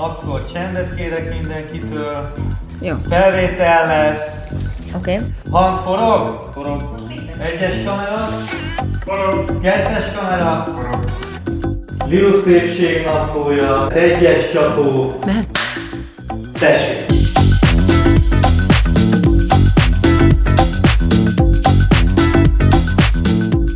Akkor csendet kérek mindenkitől. Jó. Felvétel lesz. Oké. Okay. Hang forog? Forog. Egyes kamera? Forog. Kettes kamera? Forog. Liu szépség naplója. Egyes csapó. Mehet. Tessék.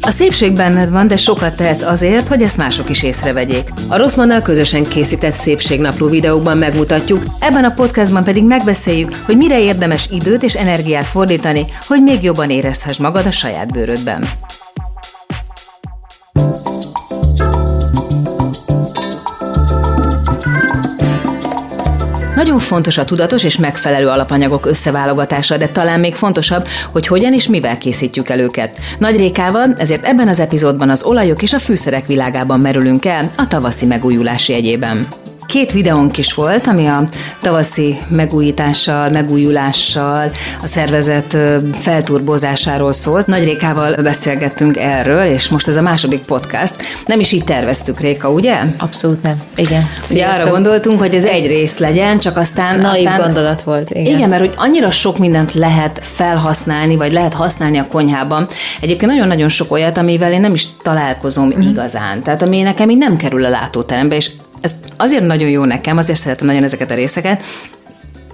A szépség benned van, de sokat tehetsz azért, hogy ezt mások is észrevegyék. A Rosszmannal közösen készített szépségnapló videókban megmutatjuk, ebben a podcastban pedig megbeszéljük, hogy mire érdemes időt és energiát fordítani, hogy még jobban érezhess magad a saját bőrödben. Nagyon fontos a tudatos és megfelelő alapanyagok összeválogatása, de talán még fontosabb, hogy hogyan és mivel készítjük el őket. Nagy Rékával, ezért ebben az epizódban az olajok és a fűszerek világában merülünk el a tavaszi megújulás jegyében. Két videónk is volt, ami a tavaszi megújítással, megújulással, a szervezet felturbozásáról szólt. Nagy Rékával beszélgettünk erről, és most ez a második podcast. Nem is így terveztük, Réka, ugye? Abszolút nem. Igen. Ugye arra gondoltunk, hogy ez egy rész legyen, csak aztán... Naív aztán, gondolat volt. Igen. igen, mert hogy annyira sok mindent lehet felhasználni, vagy lehet használni a konyhában. Egyébként nagyon-nagyon sok olyat, amivel én nem is találkozom mm. igazán. Tehát ami nekem így nem kerül a látóterembe, és ez azért nagyon jó nekem, azért szeretem nagyon ezeket a részeket,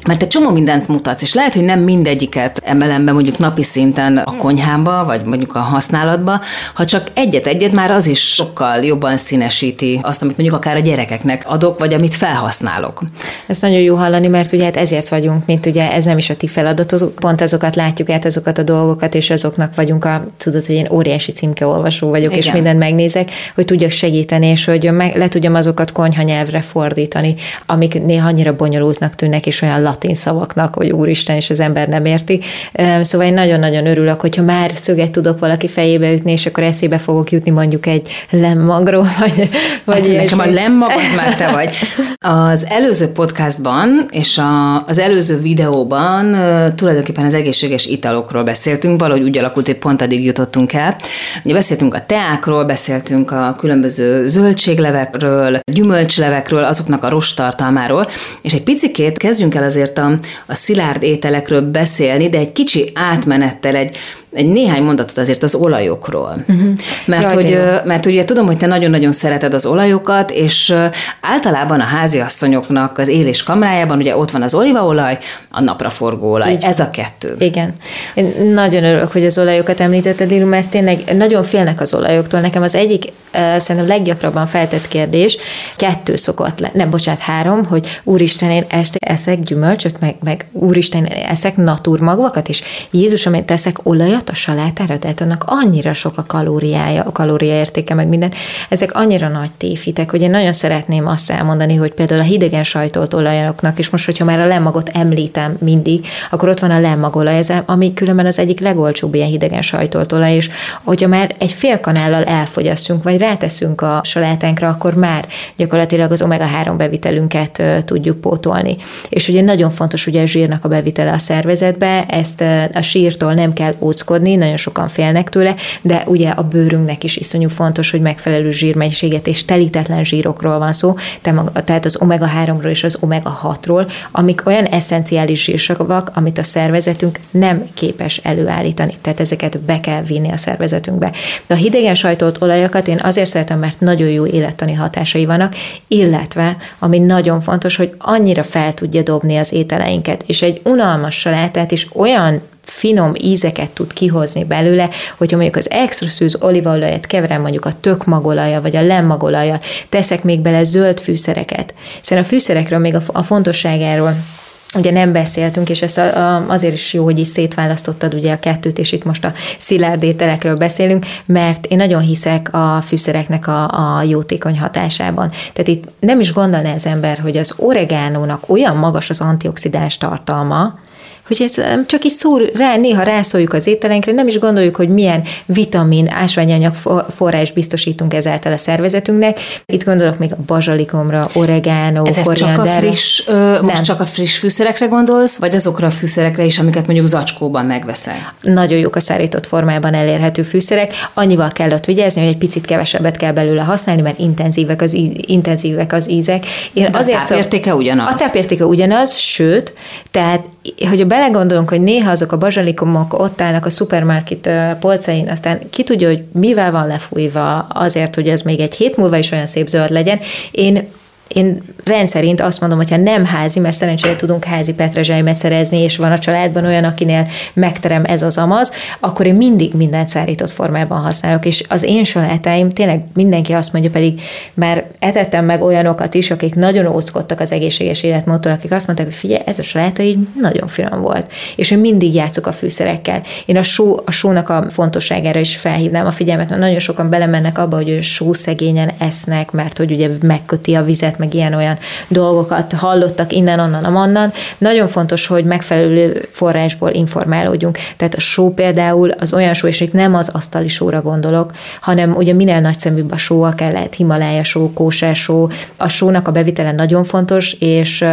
mert egy csomó mindent mutatsz, és lehet, hogy nem mindegyiket emelem be mondjuk napi szinten a konyhába, vagy mondjuk a használatba, ha csak egyet-egyet már az is sokkal jobban színesíti azt, amit mondjuk akár a gyerekeknek adok, vagy amit felhasználok. Ez nagyon jó hallani, mert ugye hát ezért vagyunk, mint ugye ez nem is a ti feladatok, pont azokat látjuk át, azokat a dolgokat, és azoknak vagyunk a, tudod, hogy én óriási címkeolvasó vagyok, Igen. és mindent megnézek, hogy tudjak segíteni, és hogy meg, le tudjam azokat konyhanyelvre fordítani, amik néha annyira bonyolultnak tűnnek, és olyan latin szavaknak, hogy úristen, és az ember nem érti. Szóval én nagyon-nagyon örülök, hogyha már szöget tudok valaki fejébe ütni, és akkor eszébe fogok jutni mondjuk egy lemmagról, vagy, vagy hát nekem a lemmag az már te vagy. Az előző podcastban és a, az előző videóban tulajdonképpen az egészséges italokról beszéltünk, valahogy úgy alakult, hogy pont addig jutottunk el. Ugye beszéltünk a teákról, beszéltünk a különböző zöldséglevekről, gyümölcslevekről, azoknak a rostartalmáról, és egy picikét kezdjünk el azért a, a szilárd ételekről beszélni, de egy kicsi átmenettel, egy, egy néhány mondatot azért az olajokról. Uh-huh. Mert, Jaj, hogy, mert ugye tudom, hogy te nagyon-nagyon szereted az olajokat, és általában a háziasszonyoknak az élés kamrájában ugye ott van az olívaolaj, a napraforgó olaj. Így. Ez a kettő. Igen. Én nagyon örülök, hogy az olajokat említetted, Lilu, mert tényleg nagyon félnek az olajoktól. Nekem az egyik szerintem leggyakrabban feltett kérdés, kettő szokott le, nem, bocsánat, három, hogy úristen, én este eszek gyümölcsöt, meg, meg úristen, én eszek naturmagvakat, és Jézusom, én teszek olajat a salátára, tehát annak annyira sok a kalóriája, a kalóriaértéke, meg minden. Ezek annyira nagy téfitek, hogy én nagyon szeretném azt elmondani, hogy például a hidegen sajtolt olajoknak, és most, hogyha már a lemmagot említem mindig, akkor ott van a lemmagolaj, ez, ami különben az egyik legolcsóbb ilyen hidegen sajtolt olaj, és hogyha már egy fél kanállal elfogyasztunk, vagy ráteszünk a salátánkra, akkor már gyakorlatilag az omega-3 bevitelünket tudjuk pótolni. És ugye nagyon fontos ugye a zsírnak a bevitele a szervezetbe, ezt a sírtól nem kell óckodni, nagyon sokan félnek tőle, de ugye a bőrünknek is iszonyú fontos, hogy megfelelő zsírmennyiséget és telítetlen zsírokról van szó, tehát az omega-3-ról és az omega-6-ról, amik olyan eszenciális zsírsavak, amit a szervezetünk nem képes előállítani. Tehát ezeket be kell vinni a szervezetünkbe. De a hidegen sajtolt olajakat én azért szeretem, mert nagyon jó élettani hatásai vannak, illetve, ami nagyon fontos, hogy annyira fel tudja dobni az ételeinket, és egy unalmas salátát is olyan finom ízeket tud kihozni belőle, hogyha mondjuk az extra szűz olívaolajat keverem mondjuk a tök magolaja, vagy a lemmagolaja, teszek még bele zöld fűszereket. Szerintem a fűszerekről még a fontosságáról ugye nem beszéltünk, és ez azért is jó, hogy is szétválasztottad ugye a kettőt, és itt most a szilárd ételekről beszélünk, mert én nagyon hiszek a fűszereknek a, a jótékony hatásában. Tehát itt nem is gondolná az ember, hogy az oregánónak olyan magas az antioxidáns tartalma, hogy ez csak így szúr rá, néha rászóljuk az ételenkre, nem is gondoljuk, hogy milyen vitamin, ásványanyag forrás biztosítunk ezáltal a szervezetünknek. Itt gondolok még a bazsalikomra, oregano, Ezek csak a friss, ö, most csak a friss fűszerekre gondolsz, vagy azokra a fűszerekre is, amiket mondjuk zacskóban megveszel? Nagyon jók a szárított formában elérhető fűszerek. Annyival kell ott vigyázni, hogy egy picit kevesebbet kell belőle használni, mert intenzívek az, intenzívek az ízek. Én De azért a tápértéke ugyanaz. A tápértéke ugyanaz, sőt, tehát, hogyha belegondolunk, hogy néha azok a bazsalikomok ott állnak a szupermarket polcain, aztán ki tudja, hogy mivel van lefújva azért, hogy ez még egy hét múlva is olyan szép zöld legyen. Én én rendszerint azt mondom, hogy ha nem házi, mert szerencsére tudunk házi petrezselymet szerezni, és van a családban olyan, akinél megterem ez az amaz, akkor én mindig mindent szárított formában használok, és az én salátáim tényleg mindenki azt mondja, pedig már etettem meg olyanokat is, akik nagyon óckodtak az egészséges életmódtól, akik azt mondták, hogy figyelj, ez a saláta így nagyon finom volt. És én mindig játszok a fűszerekkel. Én a só, a sónak a fontosságára is felhívnám a figyelmet, mert nagyon sokan belemennek abba, hogy sószegényen esznek, mert hogy ugye megköti a vizet, meg ilyen-olyan dolgokat hallottak innen, onnan, amonnan. Nagyon fontos, hogy megfelelő forrásból informálódjunk. Tehát a só például az olyan só, és itt nem az asztali sóra gondolok, hanem ugye minél nagyszeműbb a só, akár lehet Himalája só, kósár só. A sónak a bevitele nagyon fontos, és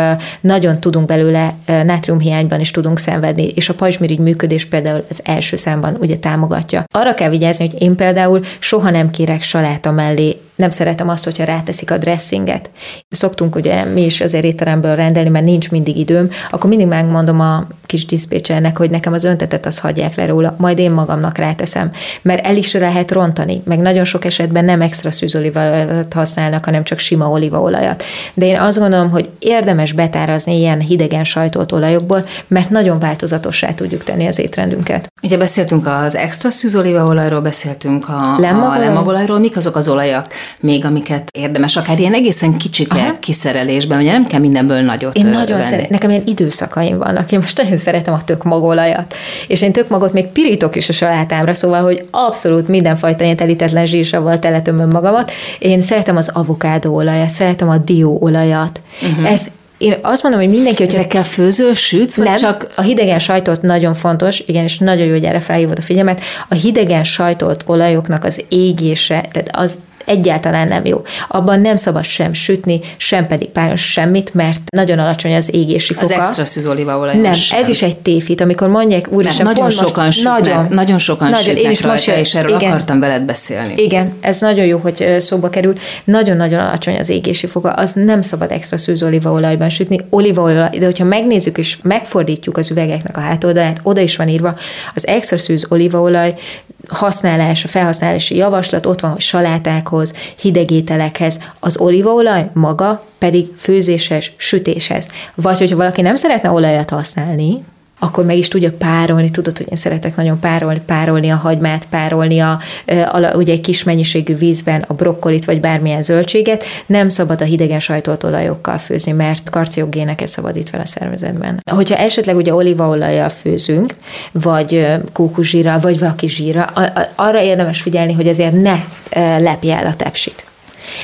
nagyon tudunk belőle, nátriumhiányban is tudunk szenvedni, és a pajzsmirigy működés például az első számban ugye támogatja. Arra kell vigyázni, hogy én például soha nem kérek saláta mellé nem szeretem azt, hogyha ráteszik a dressinget. Szoktunk ugye mi is azért étteremből rendelni, mert nincs mindig időm, akkor mindig megmondom a kis diszpécsernek, hogy nekem az öntetet az hagyják le róla, majd én magamnak ráteszem, mert el is lehet rontani, meg nagyon sok esetben nem extra szűzolívaolajat használnak, hanem csak sima olívaolajat. De én azt gondolom, hogy érdemes betárazni ilyen hidegen sajtolt olajokból, mert nagyon változatossá tudjuk tenni az étrendünket. Ugye beszéltünk az extra szűzolívaolajról, beszéltünk a, a lemagolajról, mik azok az olajak, még amiket érdemes, akár ilyen egészen kicsike Aha. kiszerelésben, ugye nem kell mindenből nagyot Én nagyon szeretem, nekem ilyen időszakaim vannak, én most nagyon szeretem a tökmagolajat, és én tökmagot még pirítok is a salátámra, szóval, hogy abszolút mindenfajta ilyen telítetlen zsírsavval teletömöm magamat. Én szeretem az avokádó olajat, szeretem a dió olajat. Uh-huh. Ez én azt mondom, hogy mindenki, hogy ezekkel főző, sütsz, vagy nem, csak... a hidegen sajtot nagyon fontos, igen, és nagyon jó, hogy erre felhívod a figyelmet, a hidegen sajtolt olajoknak az égése, tehát az egyáltalán nem jó. Abban nem szabad sem sütni, sem pedig páros semmit, mert nagyon alacsony az égési foka. Az extra szűzolívaolaj. Nem, sem. ez is egy tévhit, amikor mondják, úristen, nagyon sokan most, nagyon, nagyon sokan nagyon, sütnek én is rajta, most, és erről igen, akartam veled beszélni. Igen, ez nagyon jó, hogy szóba kerül. Nagyon-nagyon alacsony az égési foka, az nem szabad extra szűzolívaolajban sütni. Olívaolaj, de hogyha megnézzük és megfordítjuk az üvegeknek a hátoldalát, oda is van írva, az extra szűz olívaolaj használás, a felhasználási javaslat ott van, hogy salátákhoz, hidegételekhez, az olívaolaj maga pedig főzéses, sütéshez. Vagy hogyha valaki nem szeretne olajat használni, akkor meg is tudja párolni, tudod, hogy én szeretek nagyon párolni, párolni a hagymát, párolni a, a, ugye egy kis mennyiségű vízben a brokkolit, vagy bármilyen zöldséget, nem szabad a hidegen sajtolt olajokkal főzni, mert karciogéneket szabadít fel a szervezetben. Hogyha esetleg ugye olívaolajjal főzünk, vagy kókuszsírral, vagy vakizsírral, arra érdemes figyelni, hogy azért ne lepje el a tepsit.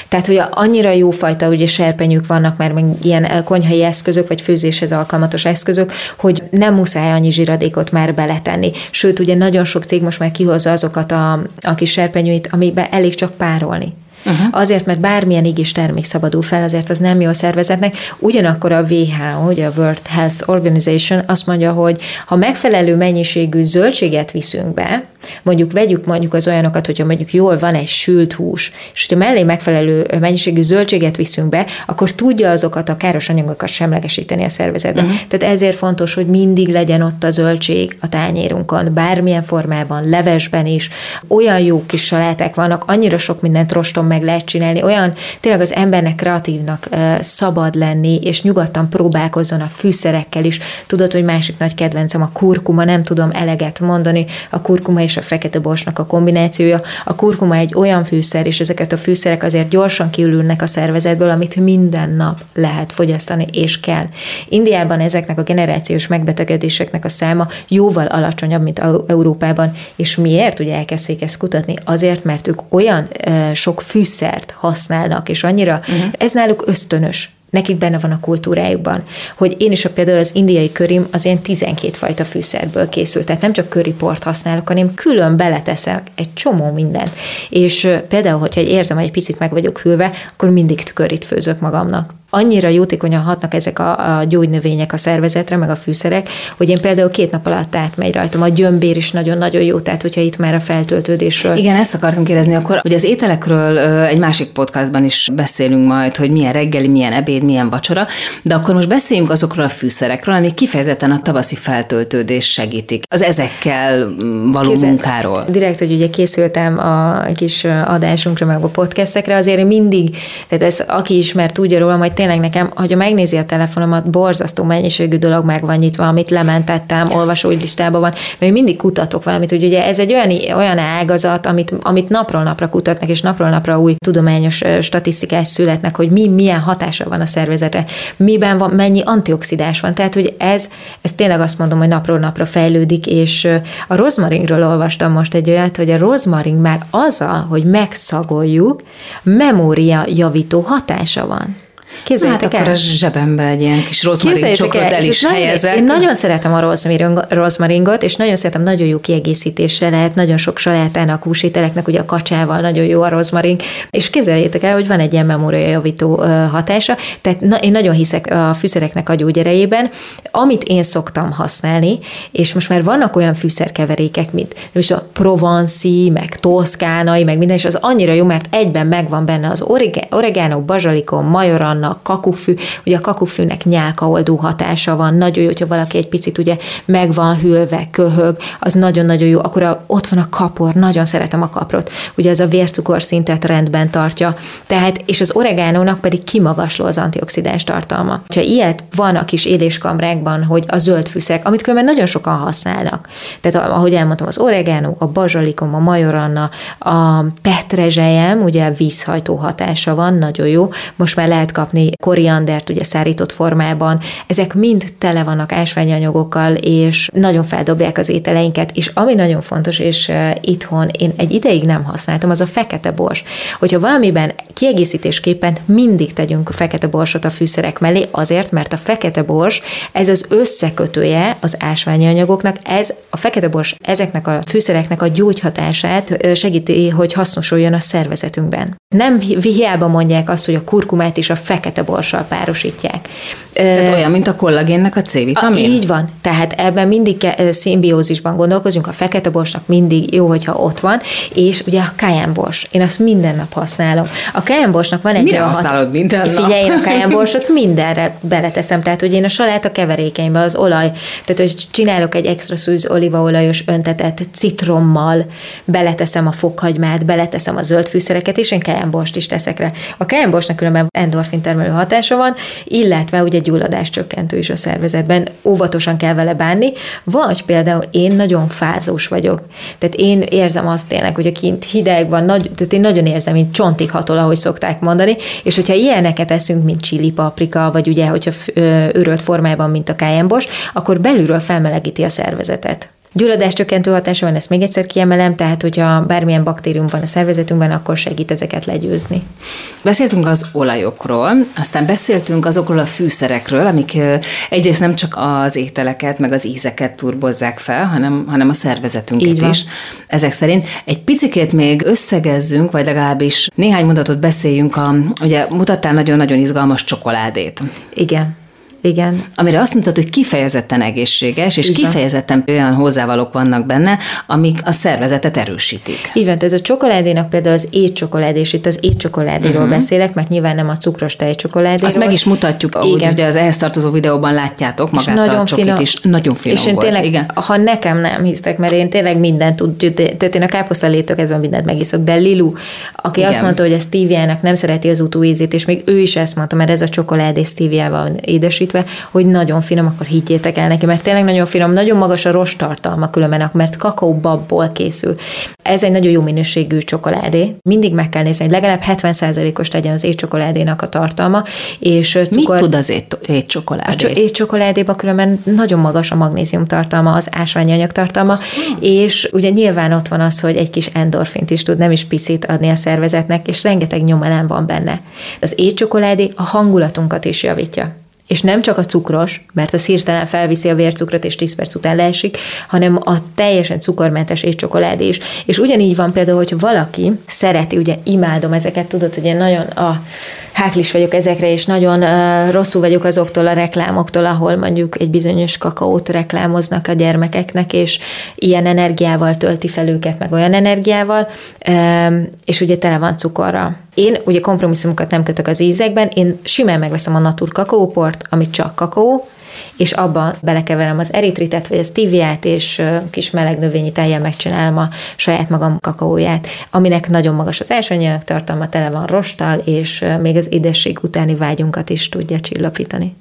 Tehát, hogy annyira jófajta ugye serpenyők vannak már, meg ilyen eh, konyhai eszközök, vagy főzéshez alkalmatos eszközök, hogy nem muszáj annyi zsiradékot már beletenni. Sőt, ugye nagyon sok cég most már kihozza azokat a, a kis serpenyőit, amiben elég csak párolni. Uh-huh. Azért, mert bármilyen igis termék szabadul fel, azért az nem jó a szervezetnek. Ugyanakkor a WHO, ugye a World Health Organization azt mondja, hogy ha megfelelő mennyiségű zöldséget viszünk be, mondjuk vegyük mondjuk az olyanokat, hogyha mondjuk jól van egy sült hús, és hogyha mellé megfelelő mennyiségű zöldséget viszünk be, akkor tudja azokat a káros anyagokat semlegesíteni a szervezetben. Uh-huh. Tehát ezért fontos, hogy mindig legyen ott a zöldség a tányérunkon, bármilyen formában, levesben is. Olyan jó kis saláták vannak, annyira sok mindent rostom meg lehet csinálni, olyan tényleg az embernek kreatívnak szabad lenni, és nyugodtan próbálkozzon a fűszerekkel is. Tudod, hogy másik nagy kedvencem a kurkuma, nem tudom eleget mondani, a kurkuma és a fekete borsnak a kombinációja. A kurkuma egy olyan fűszer, és ezeket a fűszerek azért gyorsan kiülülnek a szervezetből, amit minden nap lehet fogyasztani, és kell. Indiában ezeknek a generációs megbetegedéseknek a száma jóval alacsonyabb, mint Európában, és miért ugye elkezdték ezt kutatni? Azért, mert ők olyan sok fűszert használnak, és annyira, uh-huh. ez náluk ösztönös nekik benne van a kultúrájukban. Hogy én is a például az indiai körim az ilyen 12 fajta fűszerből készült, tehát nem csak köriport használok, hanem külön beleteszek egy csomó mindent. És például, hogyha érzem, hogy egy picit meg vagyok hűlve, akkor mindig körit főzök magamnak annyira jótékonyan hatnak ezek a, a gyógynövények a szervezetre, meg a fűszerek, hogy én például két nap alatt átmegy rajtam. A gyömbér is nagyon-nagyon jó, tehát hogyha itt már a feltöltődésről. Igen, ezt akartam kérdezni akkor, hogy az ételekről egy másik podcastban is beszélünk majd, hogy milyen reggeli, milyen ebéd, milyen vacsora, de akkor most beszéljünk azokról a fűszerekről, amik kifejezetten a tavaszi feltöltődés segítik. Az ezekkel való Kézzel, munkáról. Direkt, hogy ugye készültem a kis adásunkra, meg a podcastekre, azért mindig, tehát ez aki ismer tudja róla, majd tényleg nekem, hogyha megnézi a telefonomat, borzasztó mennyiségű dolog meg van nyitva, amit lementettem, olvasói listában van, mert mindig kutatok valamit, hogy ugye ez egy olyan, olyan ágazat, amit, amit napról napra kutatnak, és napról napra új tudományos statisztikák születnek, hogy mi milyen hatása van a szervezetre, miben van, mennyi antioxidás van. Tehát, hogy ez, ez tényleg azt mondom, hogy napról napra fejlődik, és a rozmaringról olvastam most egy olyat, hogy a rozmaring már az, hogy megszagoljuk, memória javító hatása van. Képzeljétek hát el. akkor a zsebembe egy ilyen kis rozmarin csokrot el, is helyezek. Én nagyon szeretem a rozmaringot, és nagyon szeretem, nagyon jó kiegészítése lehet, nagyon sok salátának, húsételeknek, ugye a kacsával nagyon jó a rozmarin, és képzeljétek el, hogy van egy ilyen memóriajavító hatása, tehát na, én nagyon hiszek a fűszereknek a gyógyerejében, amit én szoktam használni, és most már vannak olyan fűszerkeverékek, mint és a provanci, meg toszkánai, meg minden, és az annyira jó, mert egyben megvan benne az oregano, bazsalikon, majoran, vannak, kakufű, ugye a kakufűnek nyálkaoldó hatása van, nagyon jó, hogyha valaki egy picit ugye meg van hűlve, köhög, az nagyon-nagyon jó, akkor a, ott van a kapor, nagyon szeretem a kaprot, ugye az a vércukorszintet rendben tartja, tehát, és az oregánónak pedig kimagasló az antioxidáns tartalma. Ha ilyet van a kis éléskamrákban, hogy a zöld fűszerek, amit különben nagyon sokan használnak. Tehát ahogy elmondtam, az oregánó, a bazsalikom, a majoranna, a petrezselyem, ugye vízhajtó hatása van, nagyon jó. Most már lehet kapni kapni koriandert, ugye szárított formában. Ezek mind tele vannak ásványanyagokkal, és nagyon feldobják az ételeinket, és ami nagyon fontos, és itthon én egy ideig nem használtam, az a fekete bors. Hogyha valamiben kiegészítésképpen mindig tegyünk fekete borsot a fűszerek mellé, azért, mert a fekete bors, ez az összekötője az ásványi anyagoknak, ez a fekete bors ezeknek a fűszereknek a gyógyhatását segíti, hogy hasznosuljon a szervezetünkben. Nem hiába mondják azt, hogy a kurkumát is a fekete borssal párosítják. Tehát olyan, mint a kollagénnek a C-vitamin? Így van. Tehát ebben mindig szimbiózisban gondolkozunk, a fekete borsnak mindig jó, hogyha ott van, és ugye a kajánbors. Én azt minden nap használom. A kajánborsnak van egy Mire használod hat... minden nap? Figyelj, én a kajánborsot mindenre beleteszem. Tehát, hogy én a saláta keverékenybe az olaj, tehát, hogy csinálok egy extra szűz olívaolajos öntetet citrommal, beleteszem a fokhagymát, beleteszem a zöld fűszereket, és én kajánborst is teszek rá. A kajánborsnak különben endorfin termelő hatása van, illetve ugye gyulladás csökkentő is a szervezetben, óvatosan kell vele bánni, vagy például én nagyon fázós vagyok. Tehát én érzem azt tényleg, hogy a kint hideg van, nagy, tehát én nagyon érzem, mint csontig hatol, ahogy szokták mondani, és hogyha ilyeneket eszünk, mint csili paprika, vagy ugye, hogyha őrölt formában, mint a kájembos, akkor belülről felmelegíti a szervezetet. Gyulladás csökkentő hatása van, ezt még egyszer kiemelem, tehát hogyha bármilyen baktérium van a szervezetünkben, akkor segít ezeket legyőzni. Beszéltünk az olajokról, aztán beszéltünk azokról a fűszerekről, amik egyrészt nem csak az ételeket, meg az ízeket turbozzák fel, hanem, hanem a szervezetünket is. Ezek szerint egy picikét még összegezzünk, vagy legalábbis néhány mondatot beszéljünk, a, ugye mutattál nagyon-nagyon izgalmas csokoládét. Igen. Igen. Amire azt mutat, hogy kifejezetten egészséges, és Igen. kifejezetten olyan hozzávalók vannak benne, amik a szervezetet erősítik. Igen, tehát a csokoládénak például az étcsokolád, és itt az étcsokoládéról uh-huh. beszélek, mert nyilván nem a cukros tejcsokoládéról. Azt meg is mutatjuk, ahogy ugye az ehhez tartozó videóban látjátok magát nagyon a csokit finom, is. Nagyon finom És én volt. tényleg, Igen. ha nekem nem hisztek, mert én tényleg mindent tud, tehát én a káposztalétől kezdve mindent megiszok, de Lilu, aki Igen. azt mondta, hogy a stevia nem szereti az utóízét, és még ő is ezt mondta, mert ez a csokoládé stevia van ízesítve, hogy nagyon finom, akkor higgyétek el neki, mert tényleg nagyon finom, nagyon magas a rost tartalma különben, mert kakaóbabból készül. Ez egy nagyon jó minőségű csokoládé. Mindig meg kell nézni, hogy legalább 70%-os legyen az étcsokoládénak a tartalma. És cukor... Mit tud az étcsokoládé? A étcsokoládéban különben nagyon magas a magnézium tartalma, az ásványanyag tartalma, hmm. és ugye nyilván ott van az, hogy egy kis endorfint is tud, nem is piszit adni a szervezetnek, és rengeteg nyomelem van benne. Az étcsokoládé a hangulatunkat is javítja és nem csak a cukros, mert az hirtelen felviszi a vércukrot, és 10 perc után leesik, hanem a teljesen cukormentes étcsokoládé is. És ugyanígy van például, hogy valaki szereti, ugye imádom ezeket, tudod, hogy én nagyon a háklis vagyok ezekre, és nagyon rosszul vagyok azoktól a reklámoktól, ahol mondjuk egy bizonyos kakaót reklámoznak a gyermekeknek, és ilyen energiával tölti fel őket, meg olyan energiával, és ugye tele van cukorra. Én ugye kompromisszumokat nem kötök az ízekben, én simán megveszem a Natur kakaóport, ami csak kakaó, és abba belekeverem az eritritet, vagy a stíviát, és kis meleg növényi tejjel megcsinálom a saját magam kakaóját, aminek nagyon magas az ásványanyag tartalma, tele van rostal, és még az édesség utáni vágyunkat is tudja csillapítani.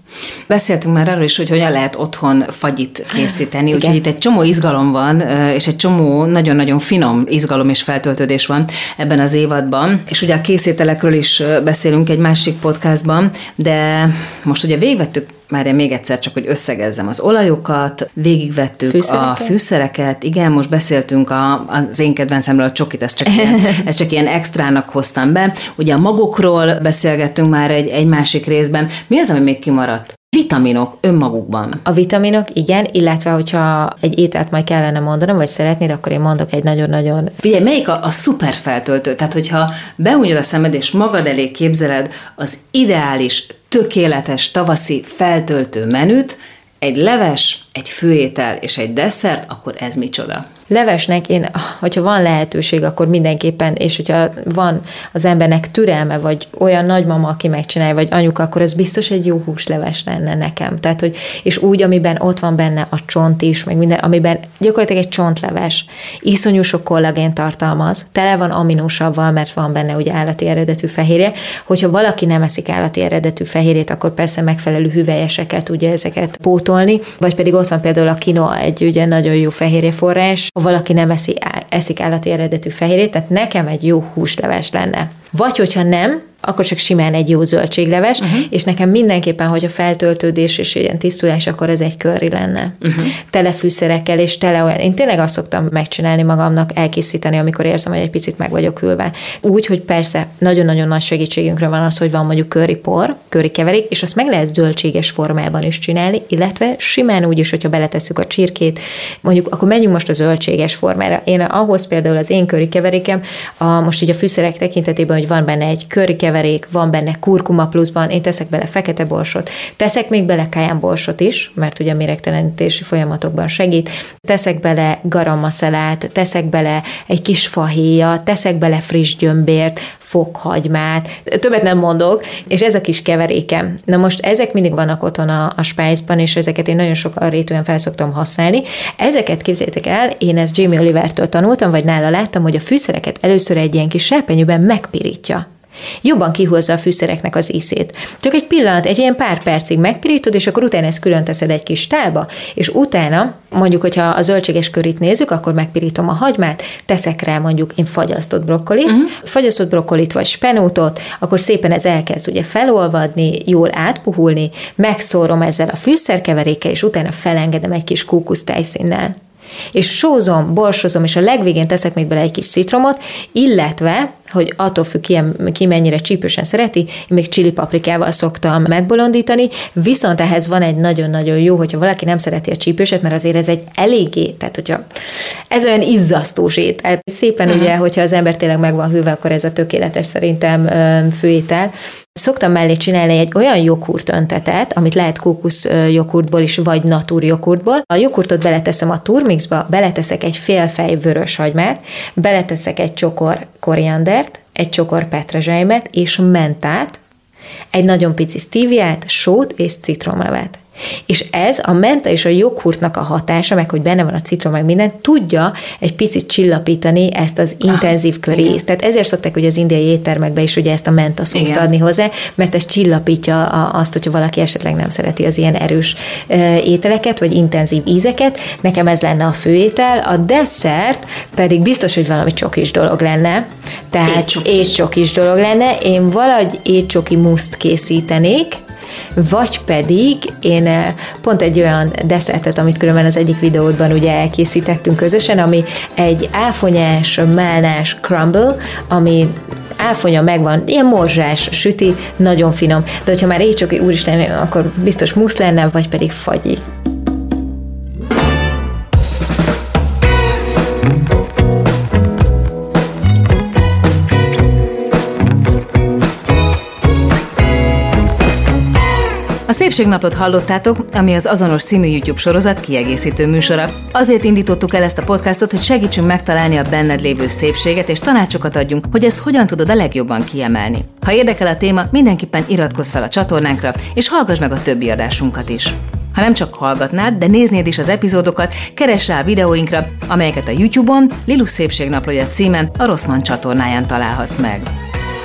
Beszéltünk már arról is, hogy hogyan lehet otthon fagyit készíteni, úgyhogy itt egy csomó izgalom van, és egy csomó nagyon-nagyon finom izgalom és feltöltődés van ebben az évadban. És ugye a készételekről is beszélünk egy másik podcastban, de most ugye végvettük már még egyszer csak, hogy összegezzem az olajokat, végigvettük fűszereket? a fűszereket, igen, most beszéltünk a, az én kedvencemről a csokit, ezt csak, ilyen, ezt csak ilyen extrának hoztam be. Ugye a magokról beszélgettünk már egy, egy másik részben. Mi az, ami még kimaradt? Vitaminok önmagukban. A vitaminok, igen, illetve hogyha egy ételt majd kellene mondanom, vagy szeretnéd, akkor én mondok egy nagyon-nagyon... Figyelj, melyik a, a szuper feltöltő? Tehát, hogyha beúnyod a szemed, és magad elé képzeled az ideális, tökéletes tavaszi feltöltő menüt, egy leves, egy főétel és egy desszert, akkor ez micsoda? Levesnek én, hogyha van lehetőség, akkor mindenképpen, és hogyha van az embernek türelme, vagy olyan nagymama, aki megcsinálja, vagy anyuka, akkor ez biztos egy jó húsleves lenne nekem. Tehát, hogy, és úgy, amiben ott van benne a csont is, meg minden, amiben gyakorlatilag egy csontleves, iszonyú sok kollagén tartalmaz, tele van aminósavval, mert van benne ugye állati eredetű fehérje. Hogyha valaki nem eszik állati eredetű fehérjét, akkor persze megfelelő hüvelyesekkel tudja ezeket pótolni, vagy pedig ott van például a kino, egy ugye nagyon jó fehérjeforrás, ha valaki nem eszi, eszik állati eredetű fehérjét, tehát nekem egy jó húsleves lenne. Vagy hogyha nem, akkor csak simán egy jó zöldségleves, uh-huh. és nekem mindenképpen, hogy a feltöltődés és ilyen tisztulás, akkor ez egy körri lenne. Uh-huh. Tele fűszerekkel, és tele olyan. Én tényleg azt szoktam megcsinálni magamnak, elkészíteni, amikor érzem, hogy egy picit meg vagyok hűlve. Úgy, hogy persze nagyon-nagyon nagy segítségünkre van az, hogy van mondjuk köri por, köri keverék, és azt meg lehet zöldséges formában is csinálni, illetve simán úgy is, hogyha beletesszük a csirkét, mondjuk akkor menjünk most a zöldséges formára. Én ahhoz például az én köri keverékem, a, most így a fűszerek tekintetében, hogy van benne egy köri keverék, van benne kurkuma pluszban, én teszek bele fekete borsot, teszek még bele kaján borsot is, mert ugye a méregtelenítési folyamatokban segít, teszek bele garammaszelát, teszek bele egy kis fahéja, teszek bele friss gyömbért, fokhagymát, többet nem mondok, és ez a kis keverékem. Na most ezek mindig vannak otthon a, a Spice-ban, és ezeket én nagyon sok rétűen felszoktam használni. Ezeket képzeljétek el, én ezt Jamie Olivertől tanultam, vagy nála láttam, hogy a fűszereket először egy ilyen kis serpenyőben megpirítja jobban kihozza a fűszereknek az ízét. Csak egy pillanat, egy ilyen pár percig megpirítod, és akkor utána ezt külön teszed egy kis tálba, és utána, mondjuk, hogyha a zöldséges körít nézzük, akkor megpirítom a hagymát, teszek rá mondjuk én fagyasztott brokkolit, uh-huh. fagyasztott brokkolit vagy spenótot, akkor szépen ez elkezd ugye felolvadni, jól átpuhulni, megszórom ezzel a fűszerkeverékkel, és utána felengedem egy kis kókusz tejszínnel és sózom, borsozom, és a legvégén teszek még bele egy kis citromot, illetve hogy attól függ, ki, ki mennyire csípősen szereti, én még csili paprikával szoktam megbolondítani, viszont ehhez van egy nagyon-nagyon jó, hogyha valaki nem szereti a csípőset, mert azért ez egy eléggé, tehát hogyha ez olyan izzasztós étel. Szépen uh-huh. ugye, hogyha az ember tényleg meg van hűve, akkor ez a tökéletes szerintem főétel. Szoktam mellé csinálni egy olyan joghurt öntetet, amit lehet kókusz joghurtból is, vagy natur joghurtból. A joghurtot beleteszem a turmixba, beleteszek egy félfej vörös hagymát, beleteszek egy csokor koriandert, egy csokor petrezselymet és mentát, egy nagyon pici stíviát, sót és citromlevet És ez a menta és a joghurtnak a hatása, meg hogy benne van a citrom, meg minden, tudja egy picit csillapítani ezt az intenzív körézt. Tehát ezért szokták ugye az indiai éttermekbe is ugye ezt a menta szószt adni hozzá, mert ez csillapítja azt, hogyha valaki esetleg nem szereti az ilyen erős ételeket, vagy intenzív ízeket. Nekem ez lenne a főétel, a desszert pedig biztos, hogy valami csokis dolog lenne. Tehát étcsokis dolog lenne. Én valahogy étcsoki muszt készítenék, vagy pedig én eh, pont egy olyan desszertet, amit különben az egyik videódban ugye elkészítettünk közösen, ami egy áfonyás, málnás crumble, ami áfonya megvan, ilyen morzsás süti, nagyon finom. De hogyha már csak úristen, akkor biztos musz lenne, vagy pedig fagyi. Szépségnaplót hallottátok, ami az azonos című YouTube sorozat kiegészítő műsora. Azért indítottuk el ezt a podcastot, hogy segítsünk megtalálni a benned lévő szépséget, és tanácsokat adjunk, hogy ezt hogyan tudod a legjobban kiemelni. Ha érdekel a téma, mindenképpen iratkozz fel a csatornánkra, és hallgass meg a többi adásunkat is. Ha nem csak hallgatnád, de néznéd is az epizódokat, keress rá a videóinkra, amelyeket a YouTube-on, Lilus Szépségnaplója címen a Rosszman csatornáján találhatsz meg.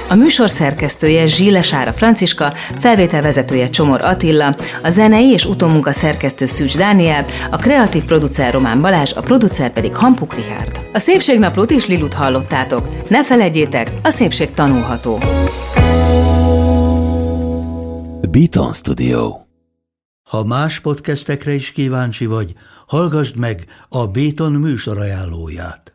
A műsor szerkesztője Zsíle Sára Franciska, felvételvezetője Csomor Attila, a zenei és utómunka szerkesztő Szűcs Dániel, a kreatív producer Román Balázs, a producer pedig Hampuk Richard. A Szépségnaplót is Lilut hallottátok. Ne felejtjétek, a szépség tanulható. Beaton Studio Ha más podcastekre is kíváncsi vagy, hallgassd meg a Béton műsor ajánlóját.